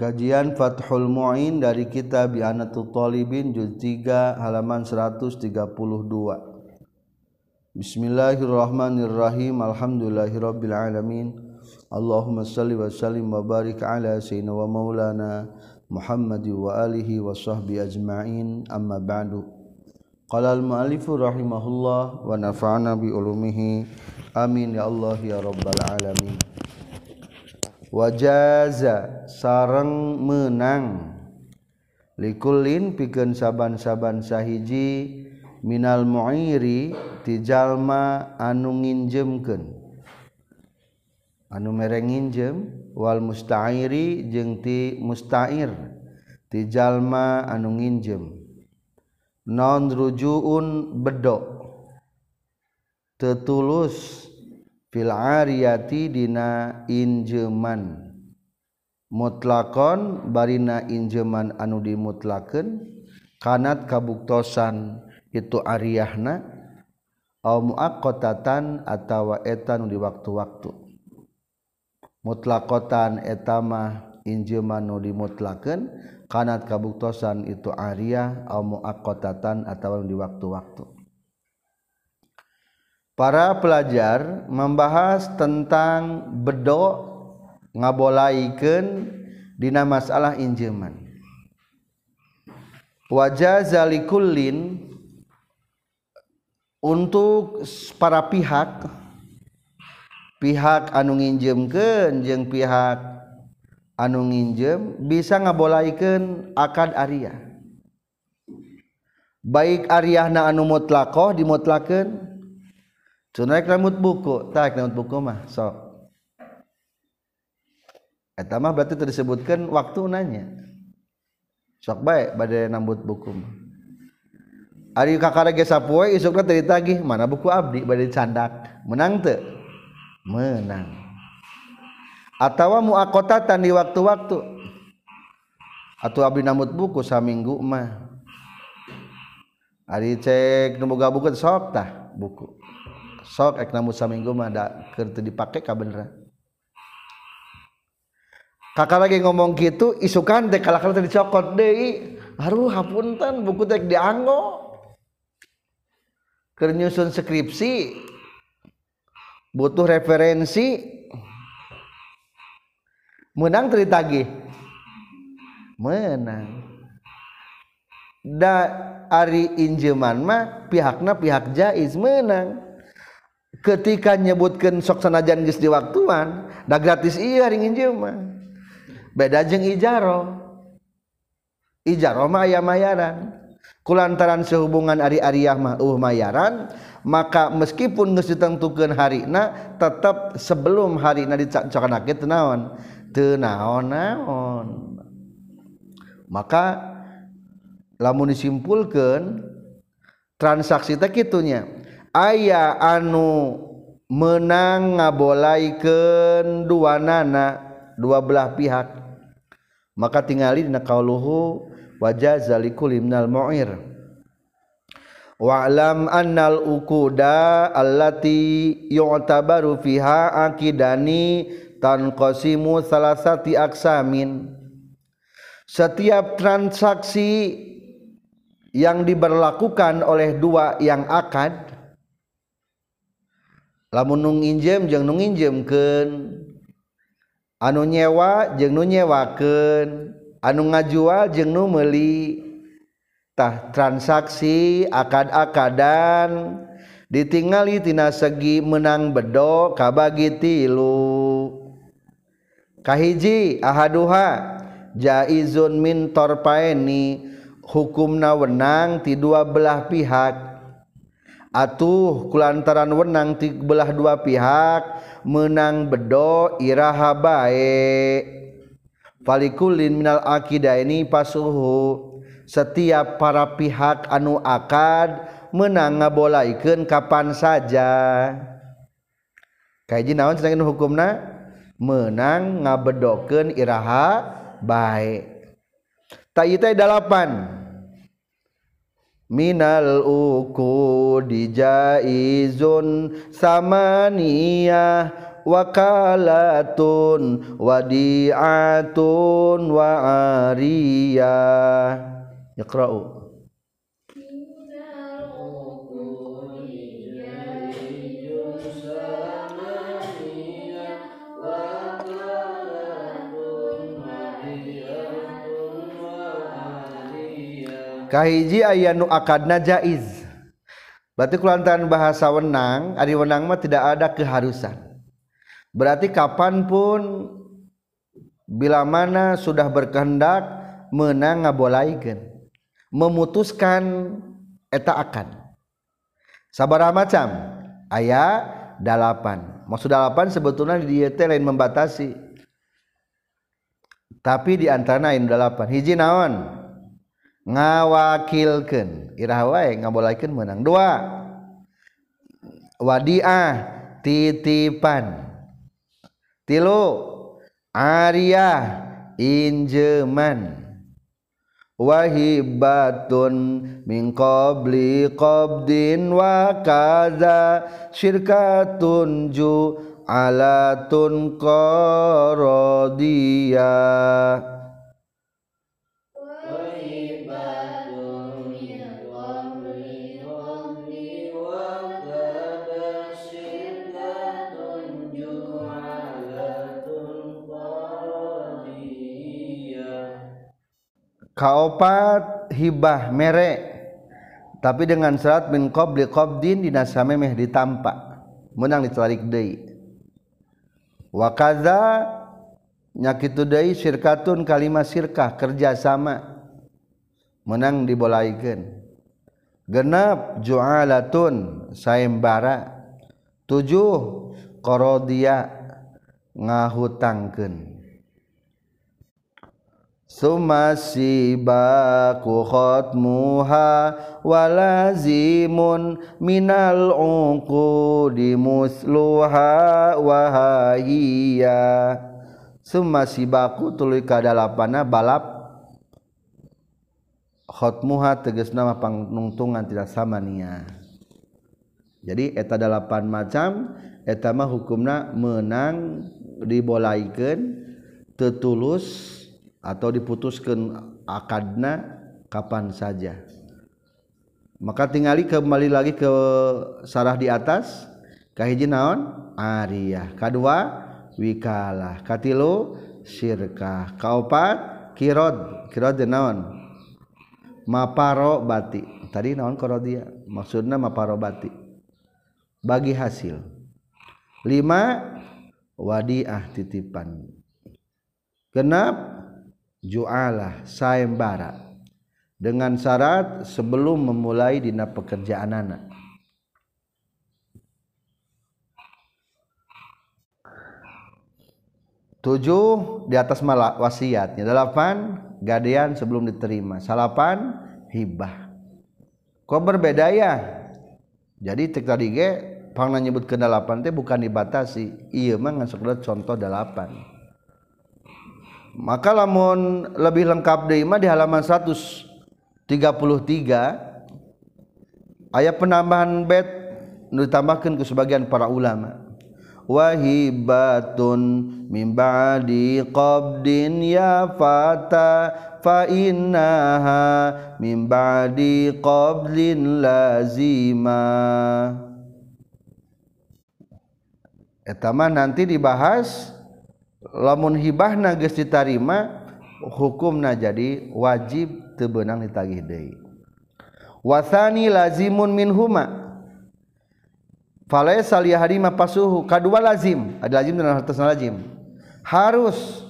Kajian Fathul Mu'in dari kitab Bi'anatul Talibin juz 3 halaman 132. Bismillahirrahmanirrahim. Alhamdulillahirabbil alamin. Allahumma salli wa sallim wa barik ala sayyidina wa maulana Muhammad wa alihi wa sahbi ajma'in. Amma ba'du. Qala al-mu'allifu rahimahullah wa nafa'ana bi ulumihi. Amin ya Allah ya rabbal alamin. wajaza sareng menang. Likulin pikeun saban-saban sahiji minal muiri tijalma anu nginjemkeun. Anu mere nginjem wal musta'iri jeung ti musta'ir tijalma anu nginjem. Non rujuun bedok tetulus fil ariyati dina injeman. Mutlakon barina injeman anu dimutlakeun kanat kabuktosan itu Aryahna au muaqqatatan atawa etan di waktu-waktu mutlakotan etama injeman nu dimutlakeun kanat kabuktosan itu Arya au muaqqatatan atawa di waktu-waktu para pelajar membahas tentang bedok ngabolaikan dina masalah injeman. Wajah zalikullin untuk para pihak pihak anu nginjemkeun jeung pihak anu nginjem bisa ngabolaikeun akad ariyah. Baik ariyahna anu mutlakoh dimutlakeun. Cuna rambut buku, tak rambut buku mah sok. Eta mah berarti disebutkan waktu nanya. Sok baik pada rambut buku mah. Ari kakara ge sapoe isukna teu ditagih, mana buku abdi bade candak. Menang teu? Menang. Atawa muakotatan di waktu-waktu. Atau abdi rambut buku saminggu mah. Ari cek nu boga buku sok tah buku. Sok ek namu saminggu mah da keur dipake ka beneran. Kakak lagi ngomong gitu isukan teh kalah kalah dicokot deui. Aduh hapunten buku teh dianggo. Keur nyusun skripsi butuh referensi. Menang teu ditagih? Menang da ari injeman mah pihakna pihak jaiz menang ketika nyebutkan sok sanajan geus diwaktuan da gratis iya ringin mah. Beda jeung ijaro. Ijaro mah aya mayaran. Kulantaran sehubungan ari ariyah mah uh mayaran maka meskipun geus ditentukeun harina tetap sebelum harina dicocokanakeun teu naon? Teu naon-naon maka lamun disimpulkeun transaksi teh kitunya. Aya anu menang ngabolaikan dua nana dua belah pihak. Maka tinggali dina qauluhu wajah zalikul imnal mu'ir. Wa'lam annal uquda allati yu'tabaru fiha akidani tanqasimu salasati aksamin. Setiap transaksi yang diberlakukan oleh dua yang akad lamun nu nginjem jeung nu nginjemkeun. Anu nyewa jeung nu nyewakeun. Anu ngajual jeung nu meuli. Tah transaksi akad-akadan. Ditinggalitina segi menang bedo kabagi tilu. Kahiji ahaduha. Jaizun min torpaeni. Hukumna wenang ti dua belah pihak. atuh kulantaran wenang ti belah dua pihak menang bedo iraha bae falikulin minal akidah ini pasuhu. Setiap para pihak anu akad menang ngabolaikeun kapan saja. Kaji naon sedangkan hukumna? Menang ngabedokeun iraha bae tayitai dalapan. Minal uku dijaizun samaniyah wakalatun wadiatun wa ariyah kahiji aya nu akadna jaiz. Berarti kulantaran bahasa wenang ari wenang mah tidak ada keharusan. Berarti kapan pun bila mana sudah berkehendak menang ngabolaikeun memutuskan eta akan. Sabaraha macam aya dalapan. Maksud dalapan sebetulnya di dieu lain membatasi. Tapi di antara ini dalapan. Hiji naon ngawakilkan irahwai ngabolakan menang dua wadiah titipan. Tilu Arya injeman. Wahibatun min qabli qabdin wa kaza syirkatun ju alatun qaradiyah. Kaopat hibah merek tapi dengan syarat min qabli qabdin dinasa memeh ditampak. Menang ditarik deui. Wa kadza nyakitu deui syirkatun kalimat sirkah kerjasama. Menang dibolaikeun genap ju'alatun sayembara. Tujuh qorodia ngahutangkeun Sumasibaku khotmuha walazimun minal di musluha wahaiya. Sumasibaku tuluy kadalapana balap. Khotmuha tegas nama pangnungtungan tidak sama nia. Jadi eta dalapan macam eta mah hukumna menang dibolaikan tetulus atau diputuskan akadna kapan saja. Maka tinggali kembali lagi ke sarah di atas. Kahiji naon? Ariyah. Kedua wikalah. Katilu syirkah. Kaopat kirod. Kirod naon? Maparo bati tadi naon korodia maksudnya maparo bati bagi hasil. Lima wadiah titipan. Kenapa jualah sayembara. Dengan syarat sebelum memulai dina pekerjaan anak tujuh di atas malah wasiatnya delapan gadean sebelum diterima. Salapan hibah. Kok berbeda ya? Jadi cek tadi ge pang nyebut ke delapan teh bukan dibatasi. Iya mah ngasuk contoh delapan maka lamun lebih lengkap deui mah di halaman 133 ayat penambahan bait nu ditambahkeun ke sebagian para ulama. Wahibatun min ba'di qabdin ya fata fa innaha min ba'di qablin lazima. Eta mah nanti dibahas lamun hibah na geus ditarima hukumna jadi wajib teu beunang ditagih deui. Wasani lazimun minhuma. Falaisa liyahrima pasuhu kadua lazim. Ada lazim dan atas lazim. Harus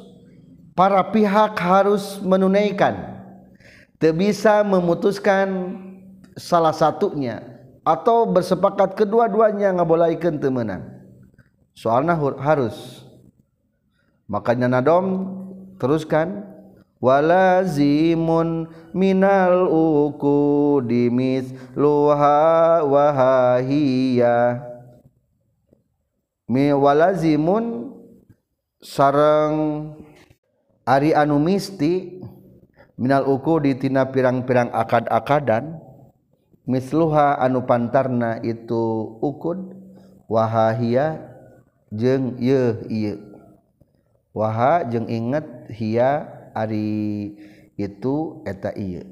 para pihak harus menunaikan. Teu bisa memutuskan salah satunya atau bersepakat kedua-duanya ngabolaikan teu meunang. Soalna harus makanya nadom teruskan. Walazimun minal uku dimis luha wahahiya mi walazimun sarang ari anu misti minal uku ditina pirang-pirang akad-akadan misluha anu pantarna itu ukud wahahiya jeung yeuh ieu. waha jeng inget hia ari itu eta iya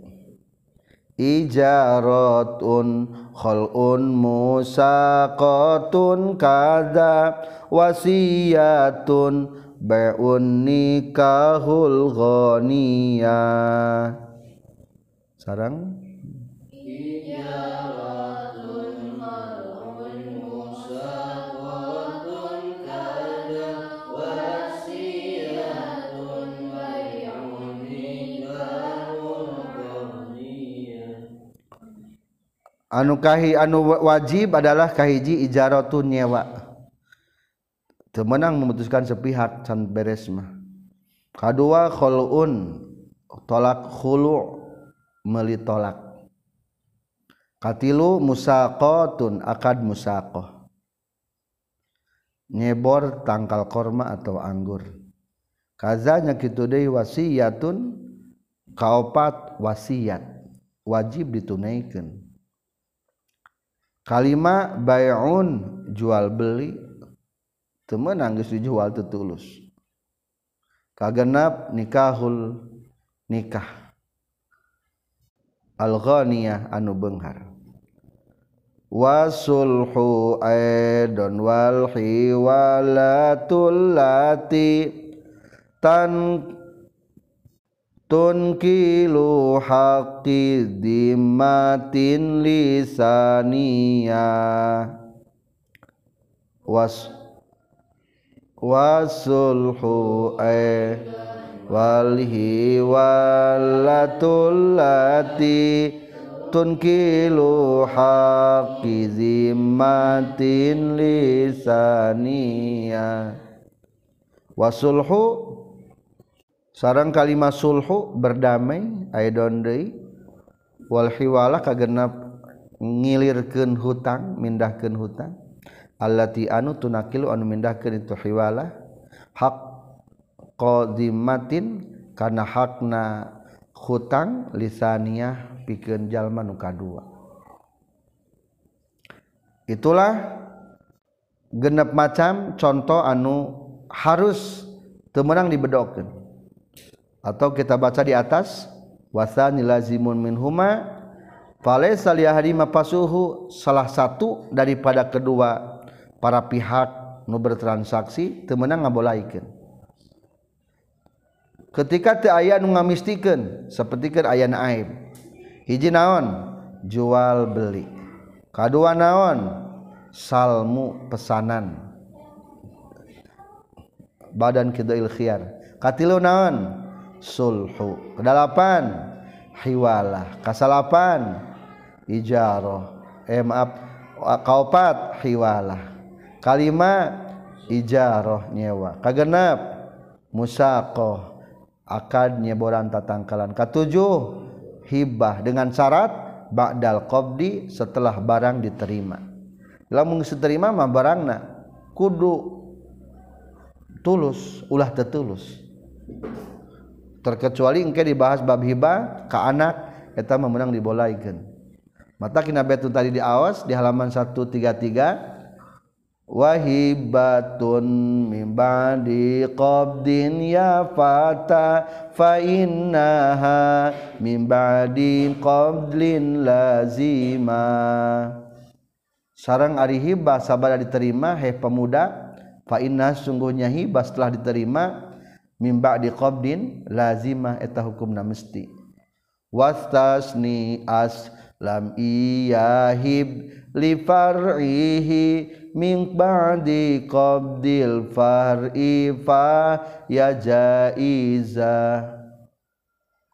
ijaratun khalun musaqatun kada wasiyatun bai'un nikahul ghaniyah. Sarang? Ijaratun anu kahi anu wajib adalah kahiji ijaratun nyewa. Temenang memutuskan sepihak can beres mah. Kedua khulun tolak khulu meli tolak. Katilu musaqatun akad musaqah nyebor tangkal korma atau anggur. Kazanya kitu deui wasiyatun kaopat wasiat wajib ditunaikan kalima bayun jual beli. Temenang geus dijual teu tulus kagenap nikahul nikah. Al ghaniyah anu beunghar wasulhu aidon wal hiwalatul lati. Tan tunkilu haqqi dimmatin lisaniya. Was wasulhu ay walhi walatul lati tunkilu haqqi zimmatin lisaniya. Wasulhu sarang kalimat sulhu berdamai aidon deui wal hiwala kagenap ngilirkeun hutang mindahkeun hutang. Allati anu tunakilu anu mindahkeun itu hiwala. Hak qadimatin kana hakna hutang lisaniyah pikeun jalma nu kadua. Itulah genep macam contoh anu harus temenang dibedokeun. atau kita baca di atas wasani lazimun min huma falaysa liyahrima pasuhu salah satu daripada kedua para pihak nu bertransaksi teu meunang ngabolaikeun ketika teu aya nu ngamistikeun sapertikeun aya aib hiji naon? Jual beli. Kadua naon? Salmu pesanan. Badan kidail khiyar katilu naon? sulhu. Kedalapan. Hiwalah. Kasalapan. Ijaroh eh maaf. Kaupat hiwalah. Kalima. Ijaroh nyewa. Kagenap. Musakoh akad nyeboran tatangkalan. Katujuh hibah dengan syarat ba'dal qabdi setelah barang diterima. Lamun diterima mah barangna kudu tulus ulah tetulus terkecuali engke dibahas bab hibah ke anak kita memenang dibolaikan. Mata kina betun tadi di awas di halaman 133 wahibatun min ba'di qabdin ya fata fa innaha min ba'di qabdin lazima. Sarang ari hibah sabar diterima he pemuda fa inna sungguhnya hibah setelah diterima mimba di qobdin lazimah eta hukumna mesti. Wastasni as lam iyahib li far'ihi min ba'di qabdil far'i fa ya jaiza.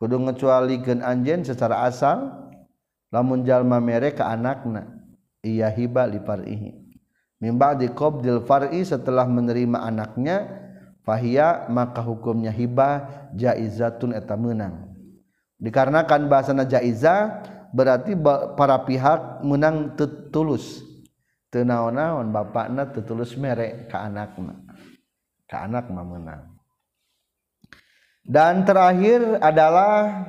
Kudu ngecualikeun anjeun secara asal lamun jalma mere ka anakna iya hiba li far'ihi. Min ba'di qabdil far'i setelah menerima anaknya fahia maka hukumnya hibah jaizatun eta menang dikarenakan bahasana jaiza berarti para pihak menang tetulus tenaon-naon bapakna tetulus merek ke anakna. Ke anak mah menang dan terakhir adalah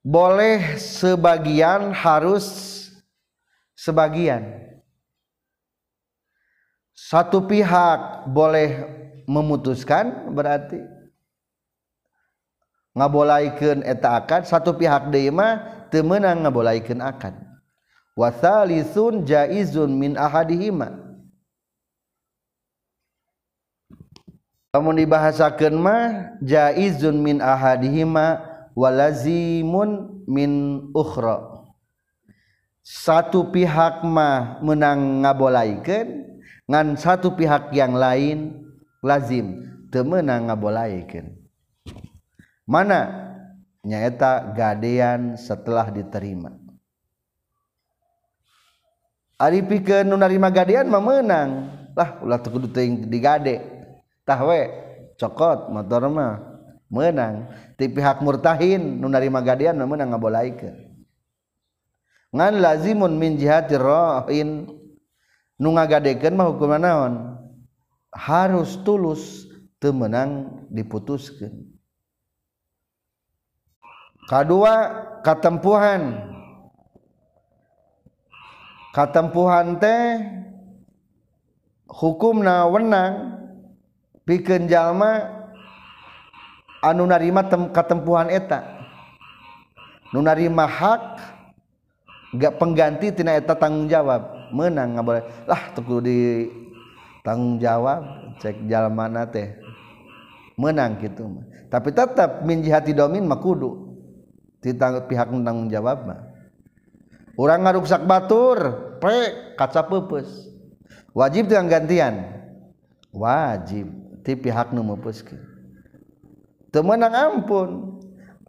boleh sebagian harus sebagian satu pihak boleh memutuskan berarti ngabolaikan eta akad satu pihak deima temenang ngabolaikan akad wasalisun jaizun min ahadihima Kamu dibahasakan mah jaizun min ahadihima walazimun min ukhra. Satu pihak mah menang ngabolaikeun ngan satu pihak yang lain lazim temenang ngabolaikan mana? Nyaeta gadean setelah diterima. Ari pikeun nu narima gadean mah meunang. Lah ulah teu kudu digade. Tah we cokot motor mah meunang. Ti pihak murtahin nu narima gadean mah meunang ngabolaikeun. Ngan lazimun min jihati rahin nu ngagadekeun mah hukumna naon? Harus tulus teu menang diputuskeun. Kadua katempuhan. Katempuhan teh hukumna wenang pikeun jalma anu narima katempuhan eta. Nu narima hak gak pengganti tina eta tanggung jawab. menang nggak boleh. Lah teku di tanggung jawab cek jalan mana teh. Menang gitu tapi tetap minji hati domin mah kudu. Ditang pihak tanggung jawab mah. Orang ngaruksak batur pre kaca pepes wajib dengan gantian? Wajib. Ti pihak nu meupuskeun teu meunang ampun.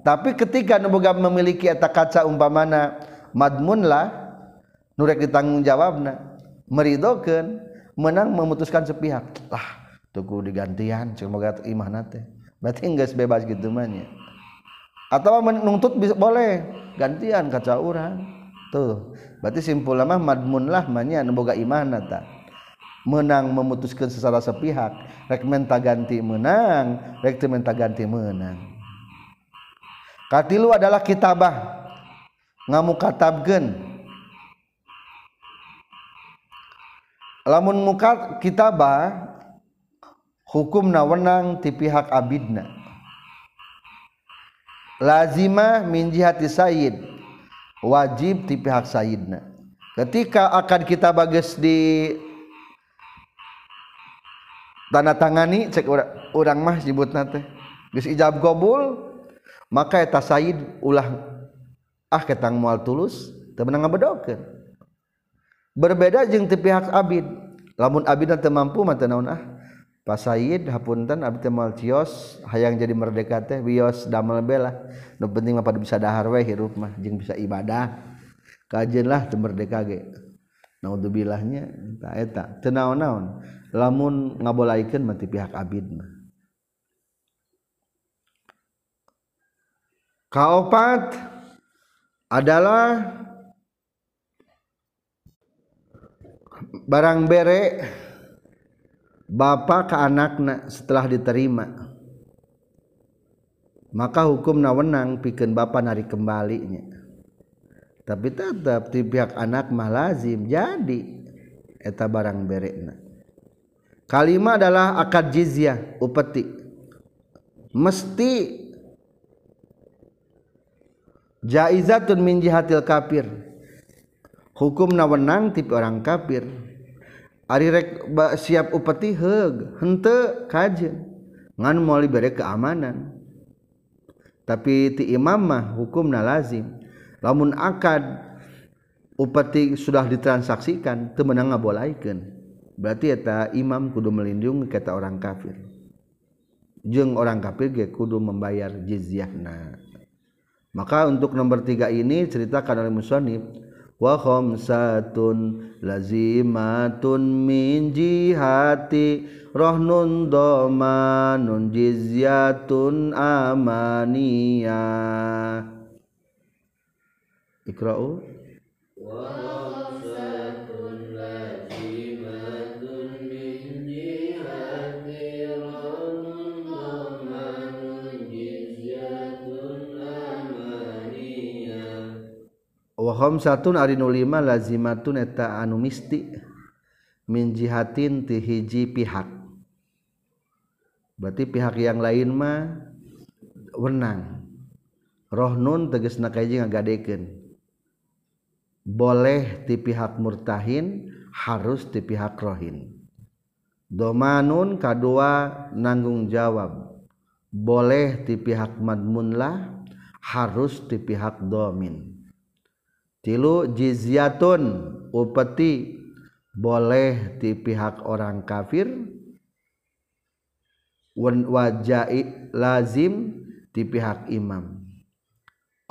Tapi ketika nu memiliki eta kaca umpamana madmun lah nurek ditanggung jawabna meridokeun menang memutuskan sepihak. Lah tuku digantian semoga imah nate. Berarti enggak bebas gitu manya atau menuntut bisa boleh. Gantian kaca orang tuh berarti simpul mah madmun lah manya nemboga imah nata. Menang memutuskan secara sepihak rek menta ganti menang rek menta ganti menang. Katilu adalah kitabah. Ngamu katabgen lamun muka kitabah hukum na wenang ti pihak abidna. Lazimah min jihati sayyid wajib ti pihak sayyidna. Ketika akan kita bagus di tanda tangani cek orang mah nyebut nate geus ijab gobul maka eta said ulah ah ketang moal tulus teu meunang ngabedokeun berbeda jeung ti pihak Abid. Lamun Abid teu mampu mah naon ah? Pasayid hapunten abdi teh cios hayang jadi merdeka teh wios damel bela nu penting mah pada bisa dahar we hirup mah jeung bisa ibadah. Kajen lah teu merdeka ge. Naudzubilahnya ta eta. Teu naon-naon. Lamun ngabolaikeun mah ti pihak Abid mah. Kaopat adalah barang bere bapak ke anakna setelah diterima. Maka hukum nawenang piken bapak nari kembalinya. Tapi tetap di pihak anak mah lazim jadi eta barang berekna. Kalimat adalah akad jizyah upeti. Mesti jaizatun min jihatil kafir. Hukum nawenang tipe orang kafir ari rek siap upeti heug hente kajen ngan moali bere keamanan. Tapi ti imam mah hukumna lazim. Lamun akad upeti sudah ditransaksikan teu meunang berarti eta imam kudu melindungi kata orang kafir. Jeng orang kafir ge kudu membayar jizyahna. Maka untuk nomor tiga ini ceritakan oleh musonib wa khamsatun lazimatun min jihati rohnun domanun jizyatun amaniyah. Ikra'u wahom satun ari nulima lazimatun eta anu misti. Min jihatin ti hiji pihak. Berarti pihak yang lain mah wenang. Roh nun tegesna kaji ngagadekeun. Boleh ti pihak murtahin harus ti pihak rohin. Domanun kadua nanggung jawab. Boleh ti pihak madmunlah harus ti pihak domin. Tilu jizyatun upeti boleh di pihak orang kafir. Wajai lazim di pihak imam.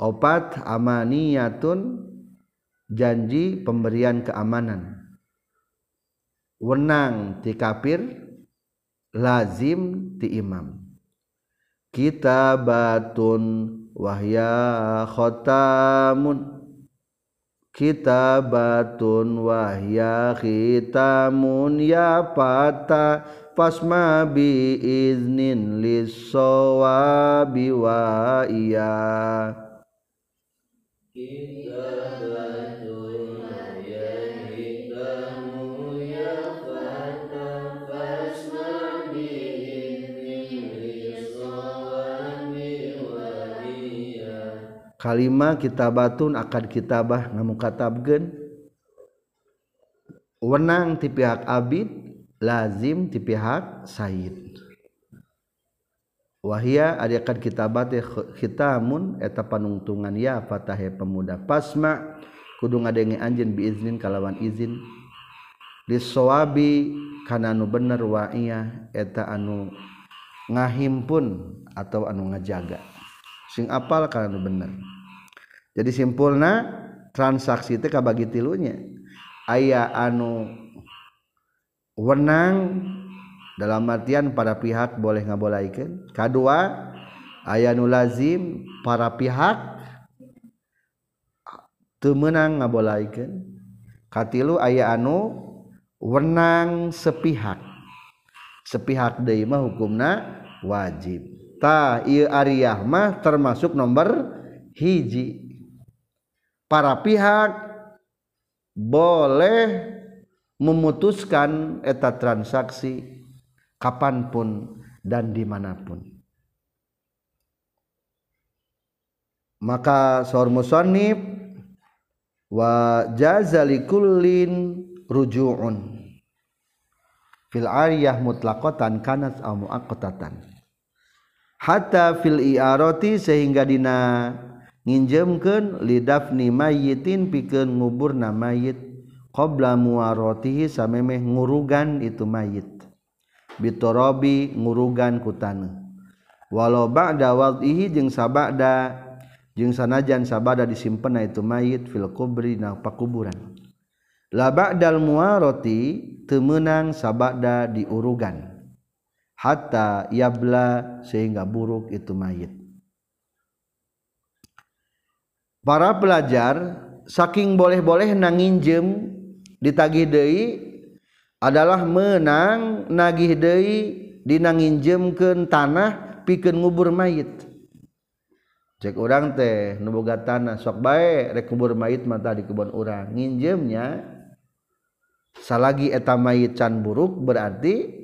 Opat amaniyatun janji pemberian keamanan. Wenang di kafir lazim di imam. Kita batun wahya khotamun kita batun wahya khitamun ya fata fasma bi iznin lisawabi wa iya kalima kitabatun akad kitabah namun katabgen wenang ti pihak abid lazim ti pihak Said. Wahia adiakan kitabat khitamun eta panungtungan ya fatahe pemuda pasma. Kudu ngadenge anjeun biiznin kalawan izin. Lisowabi kana anu bener wa iya eta anu ngahimpun atau anu ngajaga. sing apal karena bener. Jadi simpulna transaksi itu kabagi tilunya. Ayah anu wenang dalam artian para pihak boleh ngabolaikan. Kedua ayah anu lazim para pihak temenang ngabolaikan. Katilu ayah anu wenang sepihak. Sepihak deui mah hukumna wajib. Ta ariyah mah termasuk nomor hiji. Para pihak boleh memutuskan eta transaksi kapan pun dan di mana pun. Maka sor musannif wa jazalikullin ruju'un. Fil ariyah mutlaqatan kanat aw muaqqatan hatta fil iarati sehingga dina nginjemkeun lidafni mayyitin pikeun nguburna mayit. Qabla muaratihi samemeh ngurugan itu mayit. Bitorobi ngurugan kutana walau ba'da wad'ihi jeung sabada jeung sanajan sabada disimpenna itu mayit fil kubri na pakuburan. La ba'dal muaroti temenang sabada diurugan. hatta yabla sehingga buruk itu mayit. Para pelajar saking boleh-boleh nanginjem ditagih deui adalah menang nagih deui dinanginjemkeun tanah pikeun ngubur mayit. Cek orang teh nuboga tanah sok bae rek kubur mayit mata di kebun orang nginjemnya salagi eta mayit can buruk berarti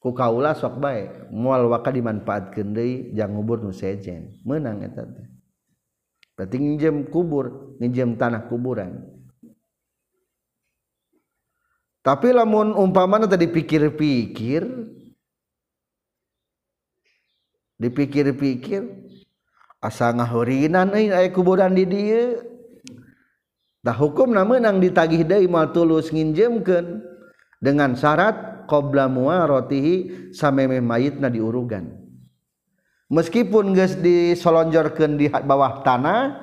ku kaula sok baik mual waka dimanfaatkan deui jang ngubur nu sejen. Menang eta teh. Berarti nginjem kubur nginjem tanah kuburan. Tapi lamun umpamana tadi pikir-pikir dipikir-pikir asa ngahurinan euy aya kuburan di dieu. Tah hukumna meunang ditagih deui mal tulus nginjemkeun dengan syarat qabla muwarotihi samemeh mayitna diurugan. Meskipun geus disolonjorkeun di bawah tanah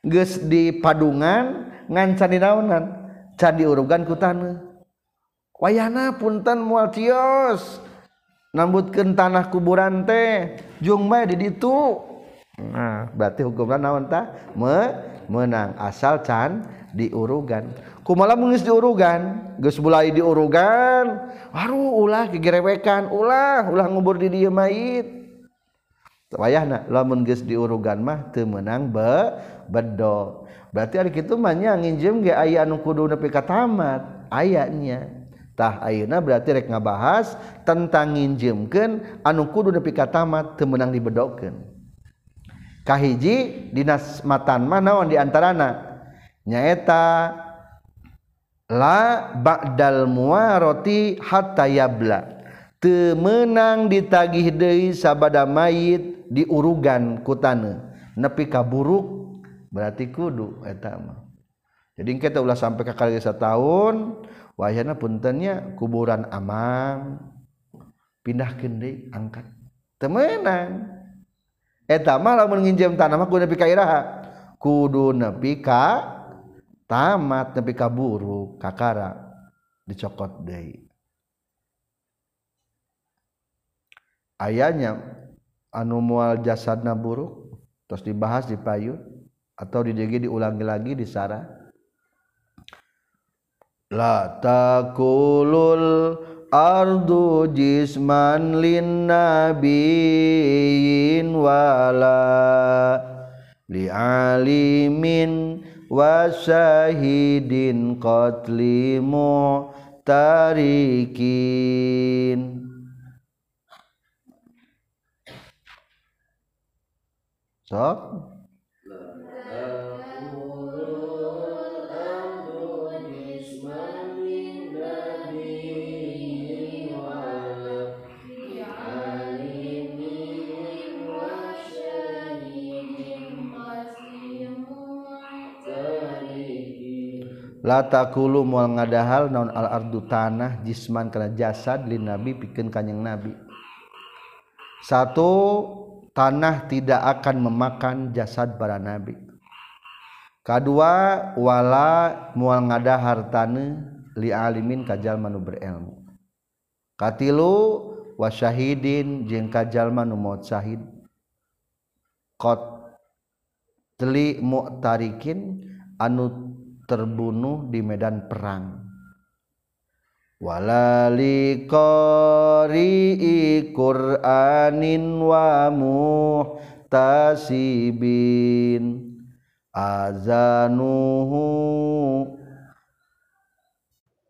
geus di padungan ngan can dinaonan can diurugan ku tanah. Wayana punten moal cios nambutkeun tanah kuburan teh jung bae di ditu. Nah berarti hukumna naon tah? Me menang asal can diurugan. kumala mengis diurugan geus mulai diurugan. Waruh ulah gegerewekan ulah ulah ngubur di dieu mayit wayahna lamun geus diurugan mah teu meunang be bedo berarti ari kitu mah nya nginjem ge aya anu kudu nepi ka tamat ayanya tah ayeuna berarti rek ngabahas tentang nginjemkeun anu kudu nepi ka tamat teu meunang dibedokeun kahiji dinas matan mah naon di antarana? Nyaeta la ba'dal muwarati hatta yabla. Temenang ditagih deui sabada mayit diurugan kutane nepi ka buruk berarti kudu eta mah. Jadi kita ulah sampai ka kali tahun wayahna puntennya kuburan amang. Pindahkeun deui angkat. Temenang. Eta mah lamun nginjem tanah mah kudu nepi ka iraha. Kudu nepi ka tamat nepi ka buruk kakara dicokot deui ayahnya anu mual jasadna buruk terus dibahas di payu atau di DG diulangi lagi di Sarah la takulul ardu jisman lin nabiyin wala li alimin wa syahidin qatlimu tarikin sok latakulu mual ngadahal naon al ardu tanah jisman kana jasad lin nabi pikeun kanjing nabi. Satu tanah tidak akan memakan jasad para nabi. Kedua wala mual ngada hartane li alimin kajal manu berilmu. Katilu wasyahidin jeung kajal manu maut syahid. Qad teli mu'tarikin anu terbunuh di medan perang. Walali qari'i qur'anin wa muhtasibin. Azanuhu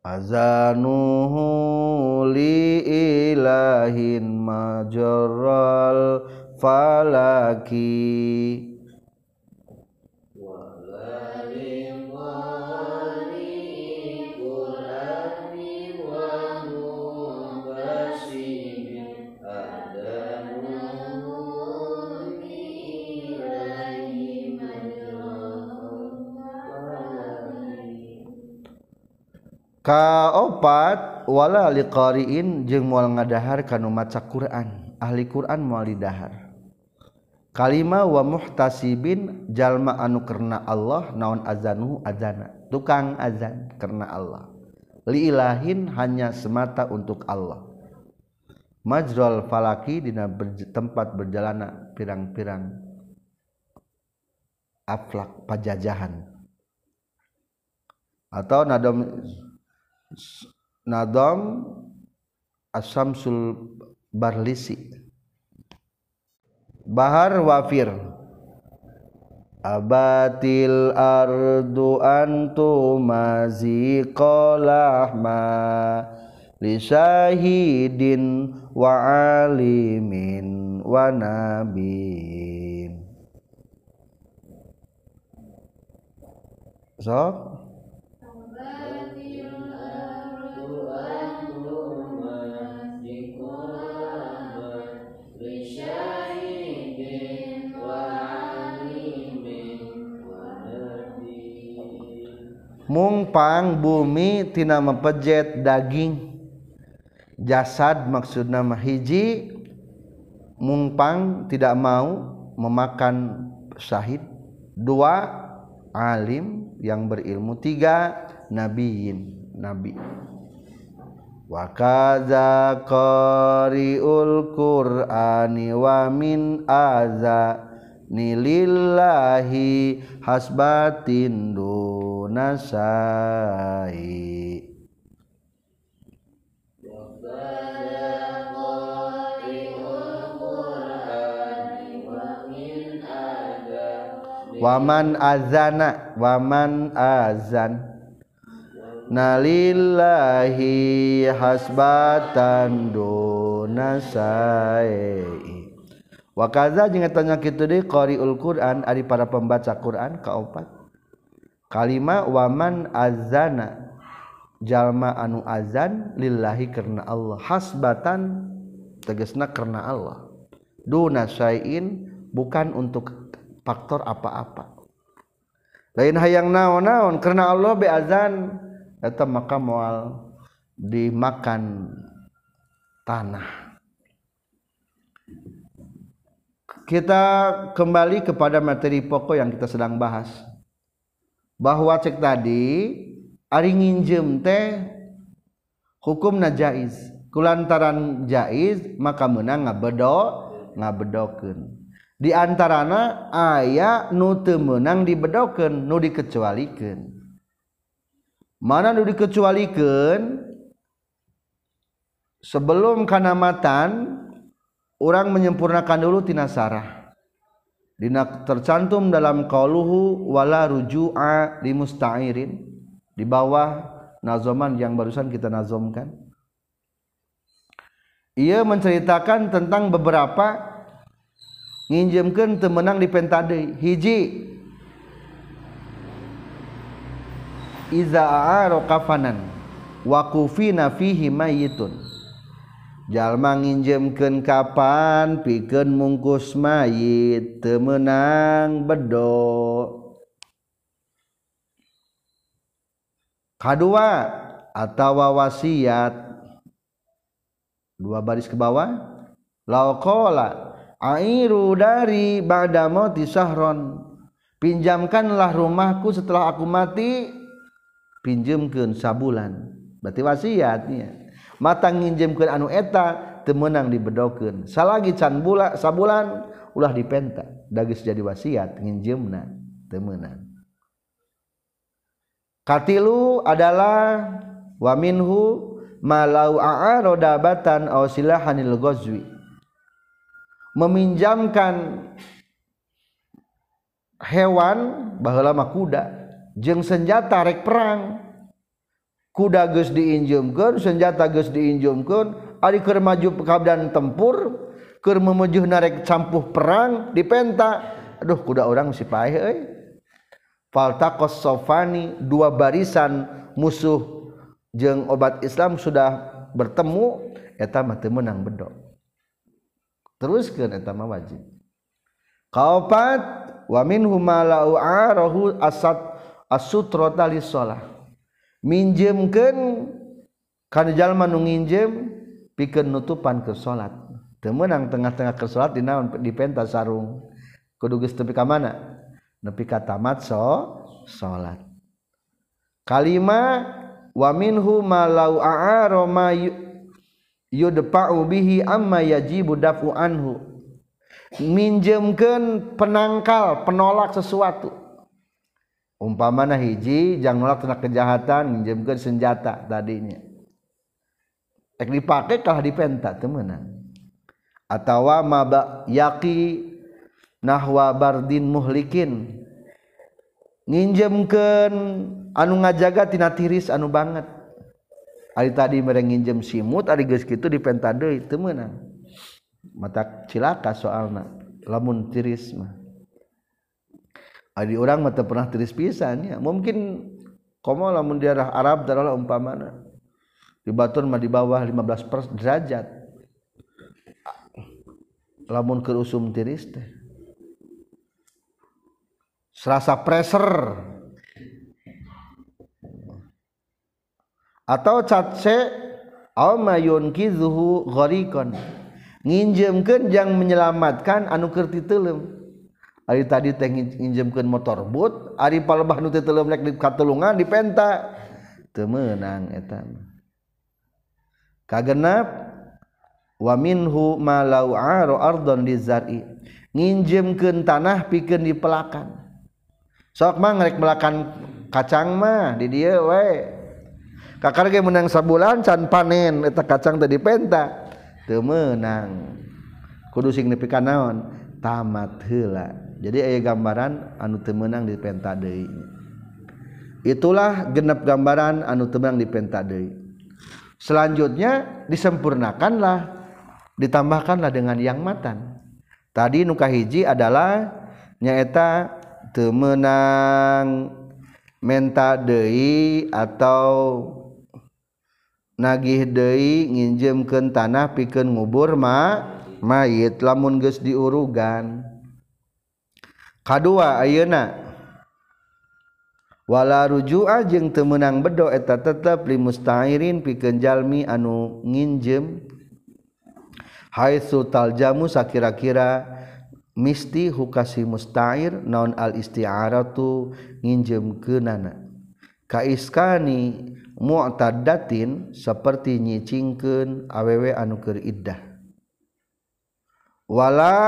azanuhu li ilahin majarral falaki kaopatwala qin jeung mual ngadahar kan maca Quran. Ahli Quran muali dahar kalima wa muhtasibin jalma anu karena Allah naon azanu adzana tukang adzan karena Allah. Liilahin hanya semata untuk Allah. Majrol falaki dina tempat berjalana pirang-pirang aflak pajajahan. Atau nadom nadom asamsul barlisi. Bahar wafir. Abatil ardu antu li syahidin wa alimin wa nabiin so mungpang bumitina mepejet daging. Jasad maksud nama hiji mungpang tidak mau memakan syahid dua alim yang berilmu. Tiga nabiin nabi. Wa qari'ul qur'ani wa min aza nilillahi hasbatin dunasai. Waman azana waman azan. Nalillahi hasbatan donasa wakaza tanya gitu deh qari Quran ada para pembaca Quran kaopat. Kalima waman azana. Jalma anu azan lillahi karena Allah. Hasbatan tegesna karena Allah. Duna syai'in bukan untuk faktor apa-apa. Lain hayang naon-naon karena Allah be azan. Eta maka moal dimakan tanah. kita kembali kepada materi pokok yang kita sedang bahas. Bahwa cek tadi ari nginjem teh hukum najaiz kulantaran jaiz maka menang ngabedo ngabedokeun. Di antarana aya nu teu meunang dibedokeun nu dikecualikeun mana nu dikecualikeun sebelum kanamatan orang menyempurnakan dulu tina sarah. Dina tercantum dalam qauluhu wala ruju'a li musta'irin di bawah nazoman yang barusan kita nazomkan. Ia menceritakan tentang beberapa nginjemkeun temenang di pentade. Hiji. Iza a'aro kafanan wa kufina fihi mayitun jalma nginjemkeun kapan pikeun mungkus mayit teu meunang bedo kadua atawa wasiat. Dua baris ke bawah. Lauqala airu dari ba'da mauti sahron. Pinjamkanlah rumahku setelah aku mati. Pinjemkeun sabulan. Berarti wasiatnya matang nginjemkeun anu eta teu meunang dibedokeun salagi can bula sabulan ulah dipenta. Dagis jadi wasiat nginjemna teu meunang. Katilu adalah waminhu malau a'arodabatan aw silahanil ghazwi meminjamkan hewan baheula mah kuda jeung senjata rek perang. kuda geus diinjumkeun senjata geus diinjumkeun ari keur maju kabdan tempur keur memujuh narek campuh perang dipenta. Aduh kuda orang si paeh euy. Faltaqas sofani dua barisan musuh jeung obat Islam sudah bertemu eta mah teu meunang bedok teruskeun eta mah wajib. Kaopat wa humala'u ma la'u arahu asad as-sutrata minjemkan jalma nu nginjem pikir nutupan ke salat temenang tengah-tengah ke salat di naon? Di penta sarung. Kudu geus tepi ka mana? Nepi ka tamat so salat kalima wa minhu ma lau a'ara ma yudfa'u bihi amma yajibu daf'u anhu. Minjemkeun penangkal penolak sesuatu. umpamana hiji jangan nolak kena kejahatan minjemkeun senjata tadinya. Tek dipake kalah dipenta teu meunang atawa maba yaqi nahwa bardin muhlikin. Nginjemkeun anu ngajaga tina tiris anu banget. Ari tadi mere nginjem simut ari geus kitu dipenta deui teu meunang mata cilaka soalna lamun tiris mah. Adi orang mata pernah tulis pisan ya. Mungkin komo lamun daerah Arab daerah umpamana di Batur mah di bawah 15 pers derajat. Lamun ke usum tiris teh. Serasa pressure atau catse au mayun kizuhu gharikon nginjemkeun jang menyelamatkan anu keur Ari tadi teh nginjemkeun motor but ari palebah nu teu teuleum rek di katulungan dipenta teu meunang eta. Kagenap wa minhu ma lau aro ardon di zari nginjemkeun tanah pikeun di pelakan. Sok mah ngarek melakan kacang mah di dieu we. Kakar ge menang sabulan can panen eta kacang teh dipenta teu meunang. Kudu signifikan naon? Tamat heula. jadi ayah gambaran anu temenang di penta deui. Itulah genep gambaran anu temenang di penta deui. Selanjutnya disempurnakanlah ditambahkanlah dengan yang matan. Tadi nukah hiji adalah nyaeta temenang menta deui atau nagih deui nginjemkeun tanah pikeun ngubur ma mayit lamun geus diurugan. kadua ayeuna. Wala rujua jeung teu meunang bedo eta tetep li mustairin pikeun jalmi anu nginjem. Haitsu taljamu sakira-kira misti hukasi mustair naon al isti'aratu nginjemkeunana. Ka iskani mu'tadatin saperti nyicingkeun awewe anu keur iddah. wala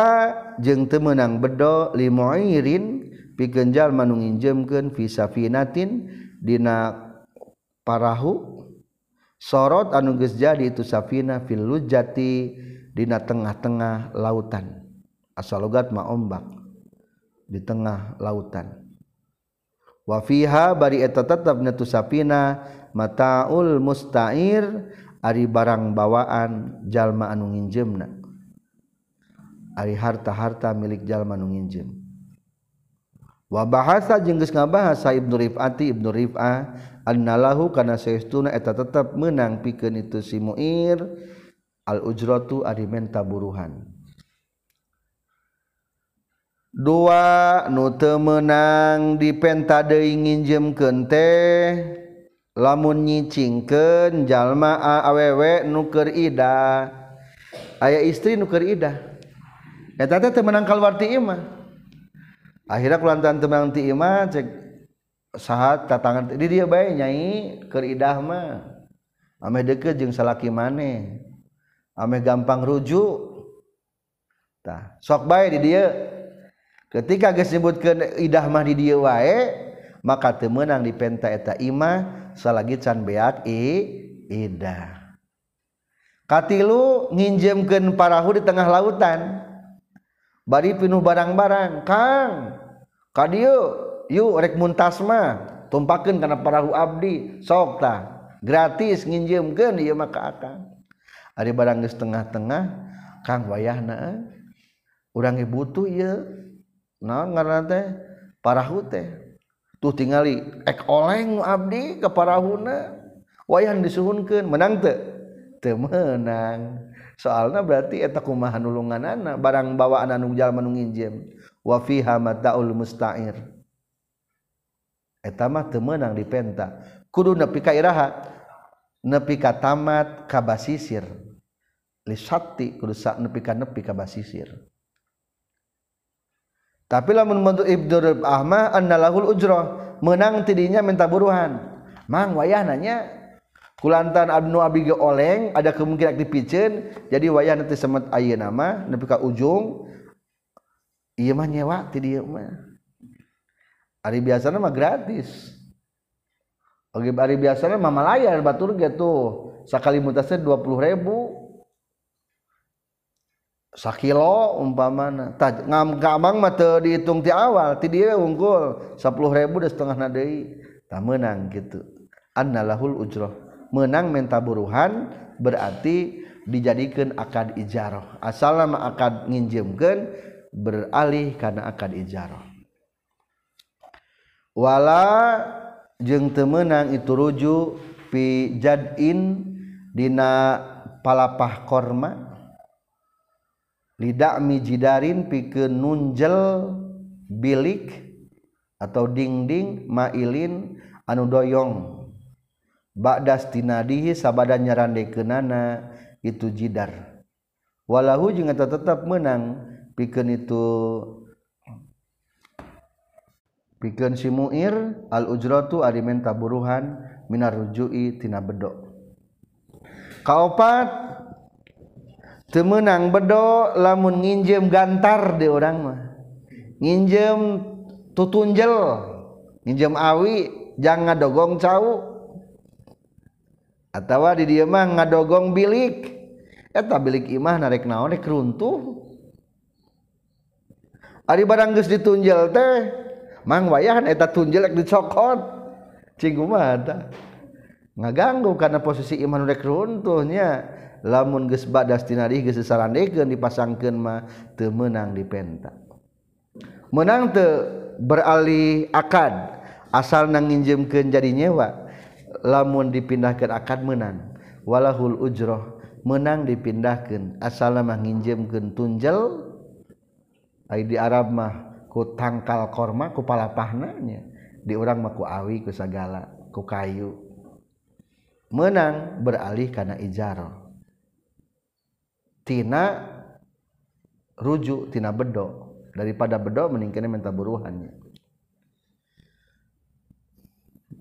jeung temenang bedo limoirin pikenjal manu nginjemkeun fi safinatin dina parahu. Sorot anu geus jadi itu safina fil lujati dina tengah-tengah lautan. Asalogat ma ombak di tengah lautan. Wa fiha bari eta tetep netu safina mataul mustair ari barang bawaan jalma anu nginjemna. ari harta-harta milik jalma nu nginjem. Wa bahasa jeung geus ngabahasa Ibnu Rifati Ibnu Rif'ah annalahu kana saestuna eta tetep meunang pikeun itu si Muir al ujratu ari menta buruhan dua nu teu meunang dipenta deui nginjemkeun teh lamun nyicingkeun jalma awewe nuker ida aya istri nuker ida eta teh teu meunang kaluar ti imah akhirnya kulantan teu ti imah cek sahat tatangan di dia bae nyai keur idah mah. Ame deukeut jeung salaki maneh. Ame gampang rujuk. Tah sok bae di dia ketika geus nyebutkeun idah mah di dia wae maka teu meunang di penta eta imah salagi can beak i idah. Katilu nginjemkeun parahu di tengah lautan. bari pinuh barang-barang Kang. Kadio yuk rek muntasma tumpakeun kana parahu abdi sok gratis nginjeumkeun ieu maka akan ari barang geus tengah-tengah Kang wayahna urang ge butuh ieu. Naon ngaranna teh? Parahu teh. Tuh tingali ek oleng abdi ke parahuna. Wayah disuhunkeun menang teu? Teu menang. soalnya berarti eta kumaha nulunganana barang bawaan anu jalma nu nginjem wa fiha mataul musta'ir. Eta mah teu meunang dipenta kudu nepi ka iraha nepi ka tamat ka basisir. Li satti kudu sa nepi ka nepi ka basisir. Tapi lamun bentuk ibdur ahmah annalahul ujrah menang tidinya minta buruhan. Mang wayah nanya kulantan abnu abi oleng ada kemungkinan dipicen jadi wayah nanti semet ayeuna nama nepi ka ujung. Iya mah nyewa ti dia mah. Hari biasa mah gratis. Oke, hari biasa mah malayar batur gitu sekali mutasnya dua puluh ribu. Sakilo umpamana. Taj ngam gamang mah teu dihitung ti awal ti dia unggul. Sepuluh ribu dan setengah nadei. Tak menang gitu. Annalahul ujroh menang menta buruhan berarti dijadikan akad ijaroh asal nama akad nginjemkan beralih karena akad ijaroh wala jeng temenang itu ruju fi jadin dina palapah korma. Lidak mijidarin pikeun nunjel bilik atau dingding mailin anu doyong. bakdastinadihi sabada nyarandai kenana itu jidar. Walahu jeung eta tetap menang pikeun itu pikeun si muir al ujratu ari menta buruhan minar rujui tina bedok kaopat temenang bedo lamun nginjem gantar di orang mah. Nginjem tutunjel nginjem awi jangan dogong cau. atawa di dieu mah ngadogong bilik. Eta bilik imah narek naon rek runtuh ari barang geus ditunjel teh mang wayahan eta tunjel rek dicokot. Cing ngaganggu karena posisi iman rek runtuhnya lamun geus badas tinarih geus sarandekeun dipasangkeun mah teu meunang dipenta menang teu beralih akad. Asal nanginjemkeun jadi nyewa. lamun dipindahkan akad menang walahul ujroh menang dipindahkan asal mah menginjemkan tunjel. Ay di Arab mah ku tangkal korma ku palapahnanya di orang mah ku awi ku sagala ku kayu. Menang beralih karena ijaro tina rujuk tina bedo. Daripada bedo meningkatnya minta buruhannya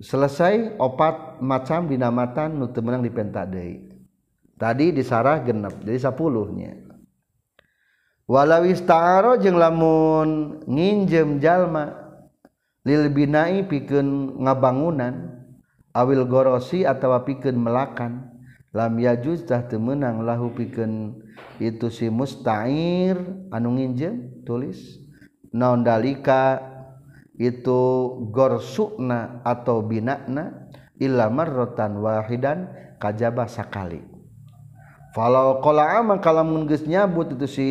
selesai opat macam dinamatan nu teu meunang dipenta deui. Tadi disarah genep jadi 10-nya walau ista'aro jeung lamun nginjem jalma lil binai pikeun ngabangunan awil gorosi atawa pikeun melakan lam yajuz tah teu meunang lahu pikeun itu si musta'ir. Anu nginjem tulis naon dalika? itu gorsukna atau binakna illa marratan wahidan kajaba sakali. Falau qala ama kalamun geus nyabut itu si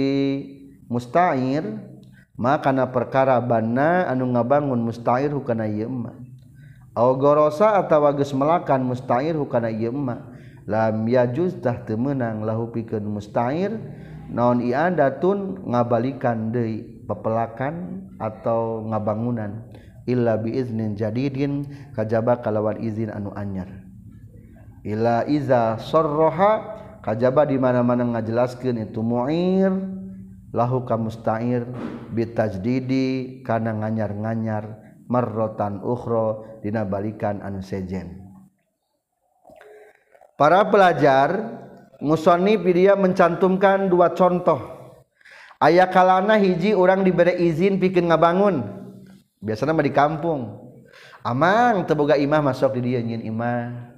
mustair maka na perkara banna anu ngabangun mustair hukana ieu mah aw gorosa atawa geus melakan mustair hukana ieu mah lam yajuz tah teu meunang lahu pikeun mustair naon iadatun ngabalikan deui. Pepelakan atau ngabangunan. Illa biiznin jadidin kajaba kalawan izin anu anyar. Ila iza sarraha kajaba di mana-mana ngajelaskeun itu mu'ir lahu ka musta'ir bitajdidi kana nganyar-nganyar marrotan ukhra dina balikan anu sejen. Para pelajar musannif dia mencantumkan dua contoh aya kalana hiji orang diberi izin bikin ngabangun. Biasanya mah di kampung. Amang teboga imah masuk di dia nyin imah.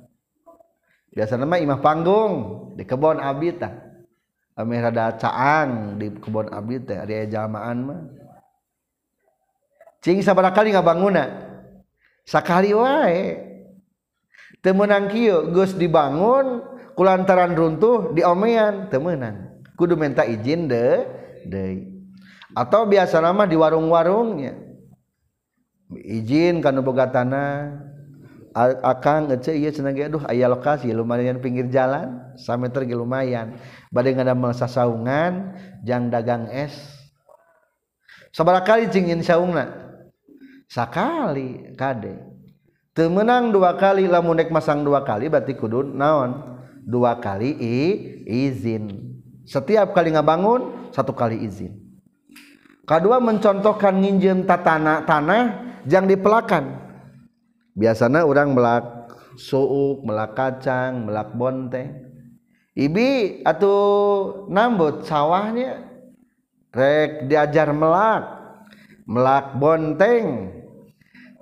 Biasanya mah imah panggung di kebon abdi tah. Amir rada caang di kebon abdi teh ada jamaan mah. Cing sabaraha kali ngabanguna. Sakali wae. Temenang kieu geus dibangun kulantaran runtuh diomean temenang kudu minta izin deh. deui atau biasa nama di warung-warungnya izin kana boga tanah. Akang ngece ieu cenah ge aduh aya lokasi lumayan pinggir jalan sameter ge lumayan. Bade ngadamel sasaungan jang dagang es. Sabaraha kali cingin saungna? Sakali kade. Teu meunang dua kali lamun nek masang dua kali berarti kudu naon? Dua kali i, izin. setiap kali ngabangun satu kali izin. Kedua mencontohkan nginjem tatana tanah yang dipelakan. Biasanya orang melak suuk melak kacang melak bonteng ibi atau nambut sawahnya rek diajar melak melak bonteng.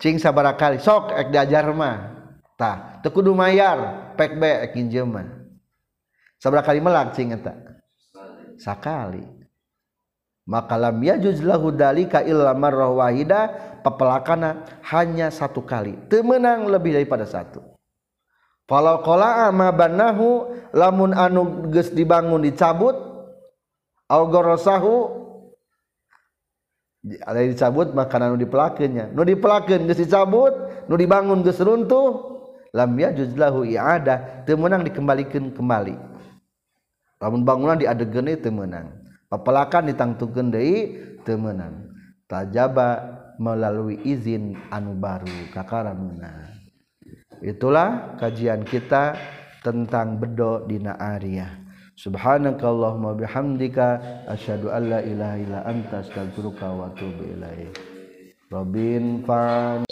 Cing sabara kali sok ek diajar mah. Tah teu kudu mayar pek be ek injeum mah. Sabara kali melak cing eta. Sakali maka lam yajuz lahu dalika illa marrah wahida pepelakana hanya satu kali. Temenang lebih daripada satu. Falau qala ma banahu lamun anu geus dibangun dicabut au gorosahu ada dicabut maka anu dipelakeunnya nu dipelakeun geus dicabut nu dibangun geus runtuh lam yajuz lahu i'adah. Teu meunang dikembalikeun kembali lamun bangunan diadegeun teu meunang papalakan ditangtukeun deui teu meunang tajaba melalui izin anu baru kakaramuna itulah kajian kita tentang bedo dina Arya. Subhanakallahumma bihamdika asyhadu an la ilaha illa anta astaghfiruka wa atubu ilaik. Robin Fan